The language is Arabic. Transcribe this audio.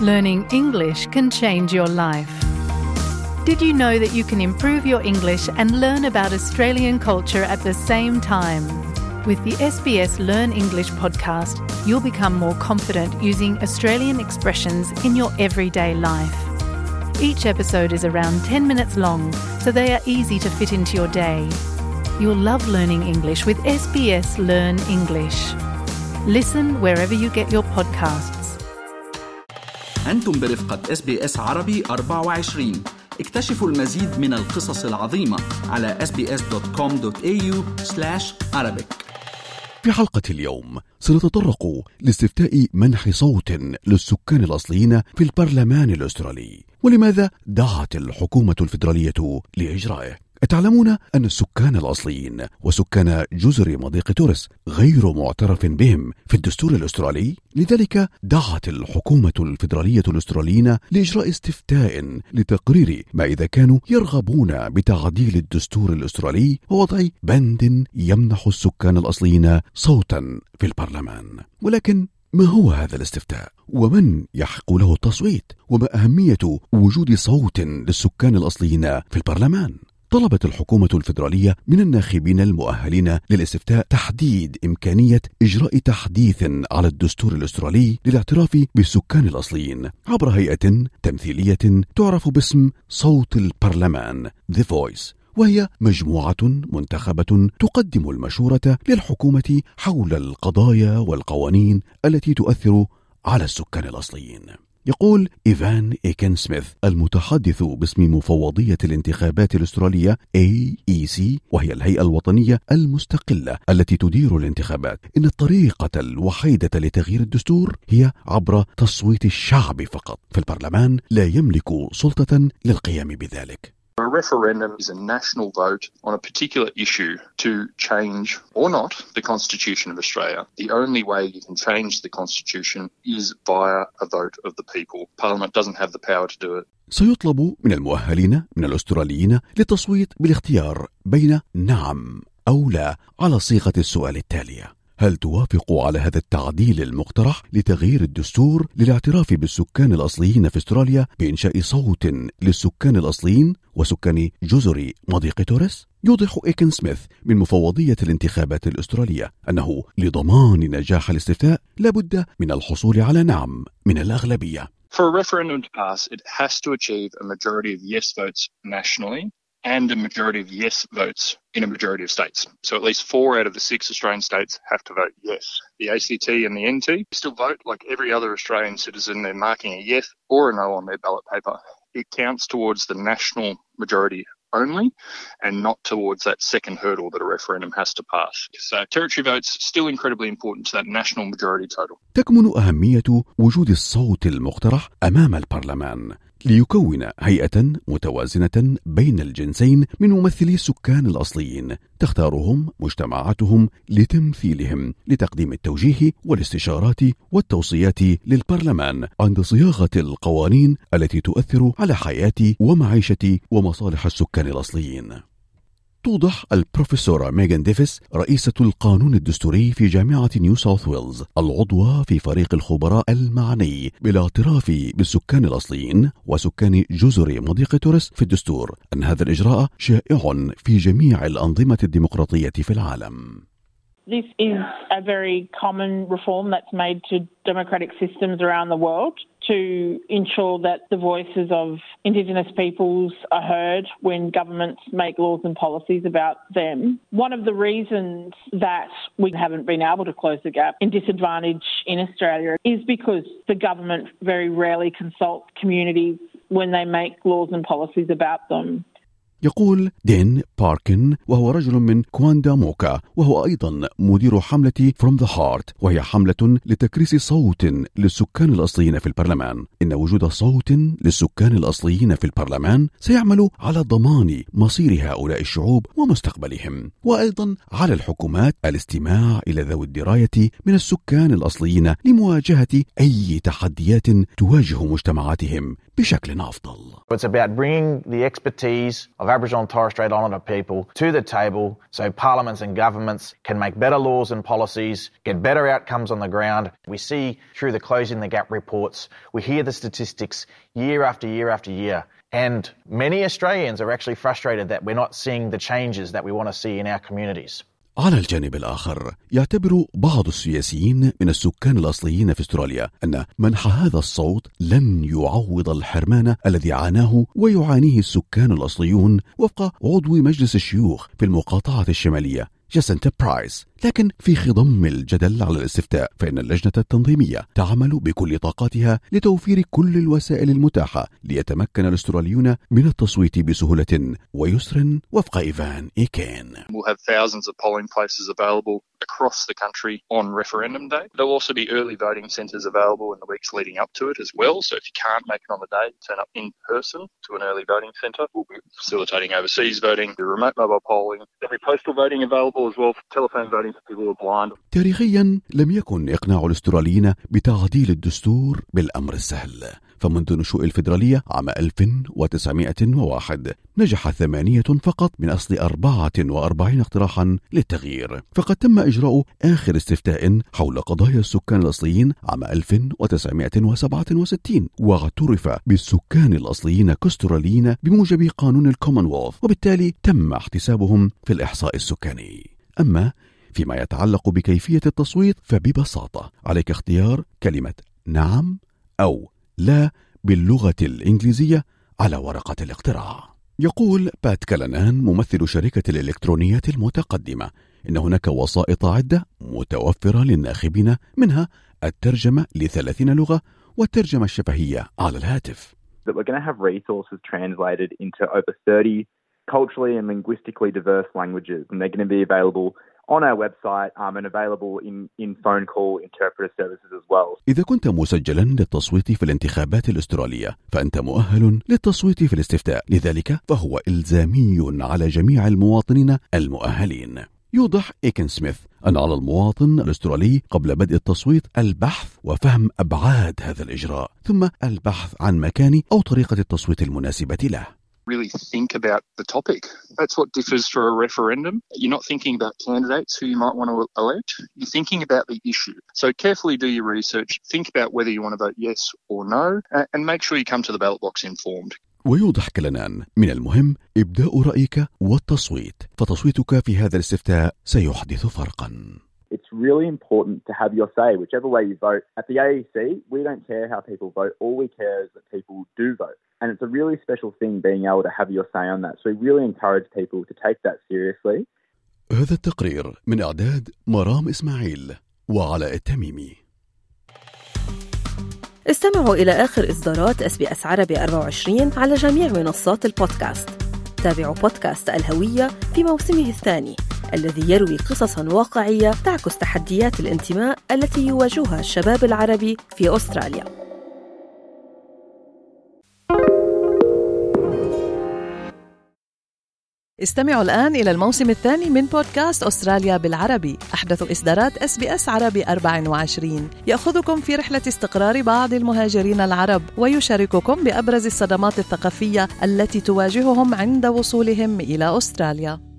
Learning English can change your life. Did you know that you can improve your English and learn about Australian culture at the same time? With the SBS Learn English podcast, you'll become more confident using Australian expressions in your everyday life. Each episode is around 10 minutes long, so they are easy to fit into your day. You'll love learning English with SBS Learn English. Listen wherever you get your podcasts. أنتم برفقة SBS عربي 24 اكتشفوا المزيد من القصص العظيمة على sbs.com.au arabic. في حلقة اليوم سنتطرق لاستفتاء منح صوت للسكان الأصليين في البرلمان الأسترالي. ولماذا دعت الحكومة الفيدرالية لإجرائه؟ تعلمون أن السكان الأصليين وسكان جزر مضيق تورس غير معترف بهم في الدستور الأسترالي؟ لذلك دعت الحكومة الفيدرالية الأستراليين لإجراء استفتاء لتقرير ما إذا كانوا يرغبون بتعديل الدستور الأسترالي ووضع بند يمنح السكان الأصليين صوتا في البرلمان. ولكن ما هو هذا الاستفتاء؟ ومن يحق له التصويت؟ وما أهمية وجود صوت للسكان الأصليين في البرلمان؟ طلبت الحكومة الفيدرالية من الناخبين المؤهلين للاستفتاء تحديد إمكانية إجراء تحديث على الدستور الأسترالي للاعتراف بالسكان الأصليين عبر هيئة تمثيلية تعرف باسم صوت البرلمان The Voice وهي مجموعة منتخبة تقدم المشورة للحكومة حول القضايا والقوانين التي تؤثر على السكان الأصليين. يقول إيفان إيكن سميث المتحدث باسم مفوضية الانتخابات الأسترالية AEC وهي الهيئة الوطنية المستقلة التي تدير الانتخابات. إن الطريقة الوحيدة لتغيير الدستور هي عبر تصويت الشعب فقط. في البرلمان لا يملك سلطة للقيام بذلك. A referendum is a national vote on a particular issue to change or not the Constitution of Australia. The only way you can change the Constitution is via a vote of the people. Parliament doesn't have the power to do it. سيطلب من المؤهلين من الأستراليين للتصويت بالاختيار بين نعم أو لا على صيغة السؤال التالية هل توافق على هذا التعديل المقترح لتغيير الدستور للاعتراف بالسكان الأصليين في استراليا بإنشاء صوت للسكان الأصليين وسكان جزر مضيق توريس؟ يوضح إيكن سميث من مفوضية الانتخابات الأسترالية أنه لضمان نجاح الاستفتاء لابد من الحصول على نعم من الأغلبية. For a referendum to pass, it has to achieve a majority of yes votes nationally and a majority of yes votes in a majority of states. So at least four out of the six Australian states have to vote yes. The ACT and the NT still vote like every other Australian citizen. They're marking a yes or a no on their ballot paper. It counts towards the national majority only and not towards that second hurdle that a referendum has to pass. So territory votes still incredibly important to that national majority total. تكمن أهمية وجود الصوت المقترح أمام البرلمان ليكون هيئة متوازنة بين الجنسين من ممثلي السكان الأصليين تختارهم مجتمعاتهم لتمثيلهم لتقديم التوجيه والاستشارات والتوصيات للبرلمان عند صياغة القوانين التي تؤثر على حياة ومعيشة ومصالح السكان الأصليين. توضح البروفيسورة ميغان ديفيس رئيسة القانون الدستوري في جامعة نيو ساوث ويلز العضوة في فريق الخبراء المعني بالاعتراف بالسكان الأصليين وسكان جزر مضيق تورس في الدستور أن هذا الإجراء شائع في جميع الأنظمة الديمقراطية في العالم. This is a very common reform that's made to democratic systems around the world to ensure that the voices of Indigenous peoples are heard when governments make laws and policies about them. One of the reasons that we haven't been able to close the gap in disadvantage in Australia is because the government very rarely consults communities when they make laws and policies about them. يقول دين باركن وهو رجل من كواندا موكا وهو أيضا مدير حملة From the Heart وهي حملة لتكريس صوت للسكان الأصليين في البرلمان. إن وجود صوت للسكان الأصليين في البرلمان سيعمل على ضمان مصير هؤلاء الشعوب ومستقبلهم. وأيضا على الحكومات الاستماع إلى ذوي الدراية من السكان الأصليين لمواجهة أي تحديات تواجه مجتمعاتهم بشكل أفضل. It's about bringing the expertise of Aboriginal and Torres Strait Islander people to the table so parliaments and governments can make better laws and policies, get better outcomes on the ground. We see through the Closing the Gap reports, we hear the statistics year after year after year. And many Australians are actually frustrated that we're not seeing the changes that we want to see in our communities. على الجانب الآخر يعتبر بعض السياسيين من السكان الأصليين في أستراليا أن منح هذا الصوت لن يعوض الحرمان الذي عاناه ويعانيه السكان الأصليون وفق عضو مجلس الشيوخ في المقاطعة الشمالية. جاسنتا برايس لكن في خضم الجدل على الاستفتاء فإن اللجنة التنظيمية تعمل بكل طاقاتها لتوفير كل الوسائل المتاحة ليتمكن الأستراليون من التصويت بسهولة ويسر وفق إيفان إيكين We'll have thousands of polling places available across the country on referendum day. There'll also be early voting centres available in the weeks leading up to it as well. So if you can't make it on the day, turn up in person to an early voting centre. We'll be facilitating overseas voting, the remote mobile polling. Be postal voting available تاريخيا لم يكن إقناع الأستراليين بتعديل الدستور بالأمر السهل. فمنذ نشوء الفيدرالية عام 1901 نجح ثمانية فقط من أصل 44 اقتراحا للتغيير. فقد تم إجراء آخر استفتاء حول قضايا السكان الأصليين عام 1967 واعترف بالسكان الأصليين كاستراليين بموجب قانون الكومنولث وبالتالي تم احتسابهم في الإحصاء السكاني. أما فيما يتعلق بكيفية التصويت فببساطة عليك اختيار كلمة نعم أو لا باللغة الإنجليزية على ورقة الاقتراع. يقول بات كالانان ممثل شركة الإلكترونيات المتقدمة إن هناك وسائط عدة متوفرة للناخبين منها الترجمة لثلاثين لغة والترجمة الشفهية على الهاتف. That we're going to have resources translated into over 30 culturally and linguistically diverse languages, and they're going to be available on our website um, and available in, in phone call interpreter services as well. إذا كنت مسجلا للتصويت في الانتخابات الأسترالية فأنت مؤهل للتصويت في الاستفتاء. لذلك فهو إلزامي على جميع المواطنين المؤهلين. يوضح إيكن سميث أن على المواطن الأسترالي قبل بدء التصويت البحث وفهم أبعاد هذا الإجراء ثم البحث عن مكان أو طريقة التصويت المناسبة له. Really think about the topic. That's what differs for a referendum. You're not thinking about candidates who you might want to elect. You're thinking about the issue. So carefully do your research. Think about whether you want to vote yes or no, and make sure you come to the ballot box informed. ويوضح كلنان من المهم إبداء رأيك والتصويت فتصويتك في هذا الاستفتاء سيحدث فرقا It's really important to have your say, whichever way you vote. At the AEC, we don't care how people vote. All we care is that people do vote. And it's a really special thing being able to have your say on that. So we really encourage people to take that seriously. هذا التقرير من إعداد مرام إسماعيل وعلاء التميمي استمعوا إلى آخر إصدارات SBS عربي 24 على جميع منصات البودكاست تابعوا بودكاست الهوية في موسمه الثاني الذي يروي قصصا واقعية تعكس تحديات الانتماء التي يواجهها الشباب العربي في أستراليا. استمعوا الآن إلى الموسم الثاني من بودكاست أستراليا بالعربي. أحدث إصدارات SBS عربي 24 يأخذكم في رحلة استقرار بعض المهاجرين العرب ويشارككم بأبرز الصدمات الثقافية التي تواجههم عند وصولهم إلى أستراليا.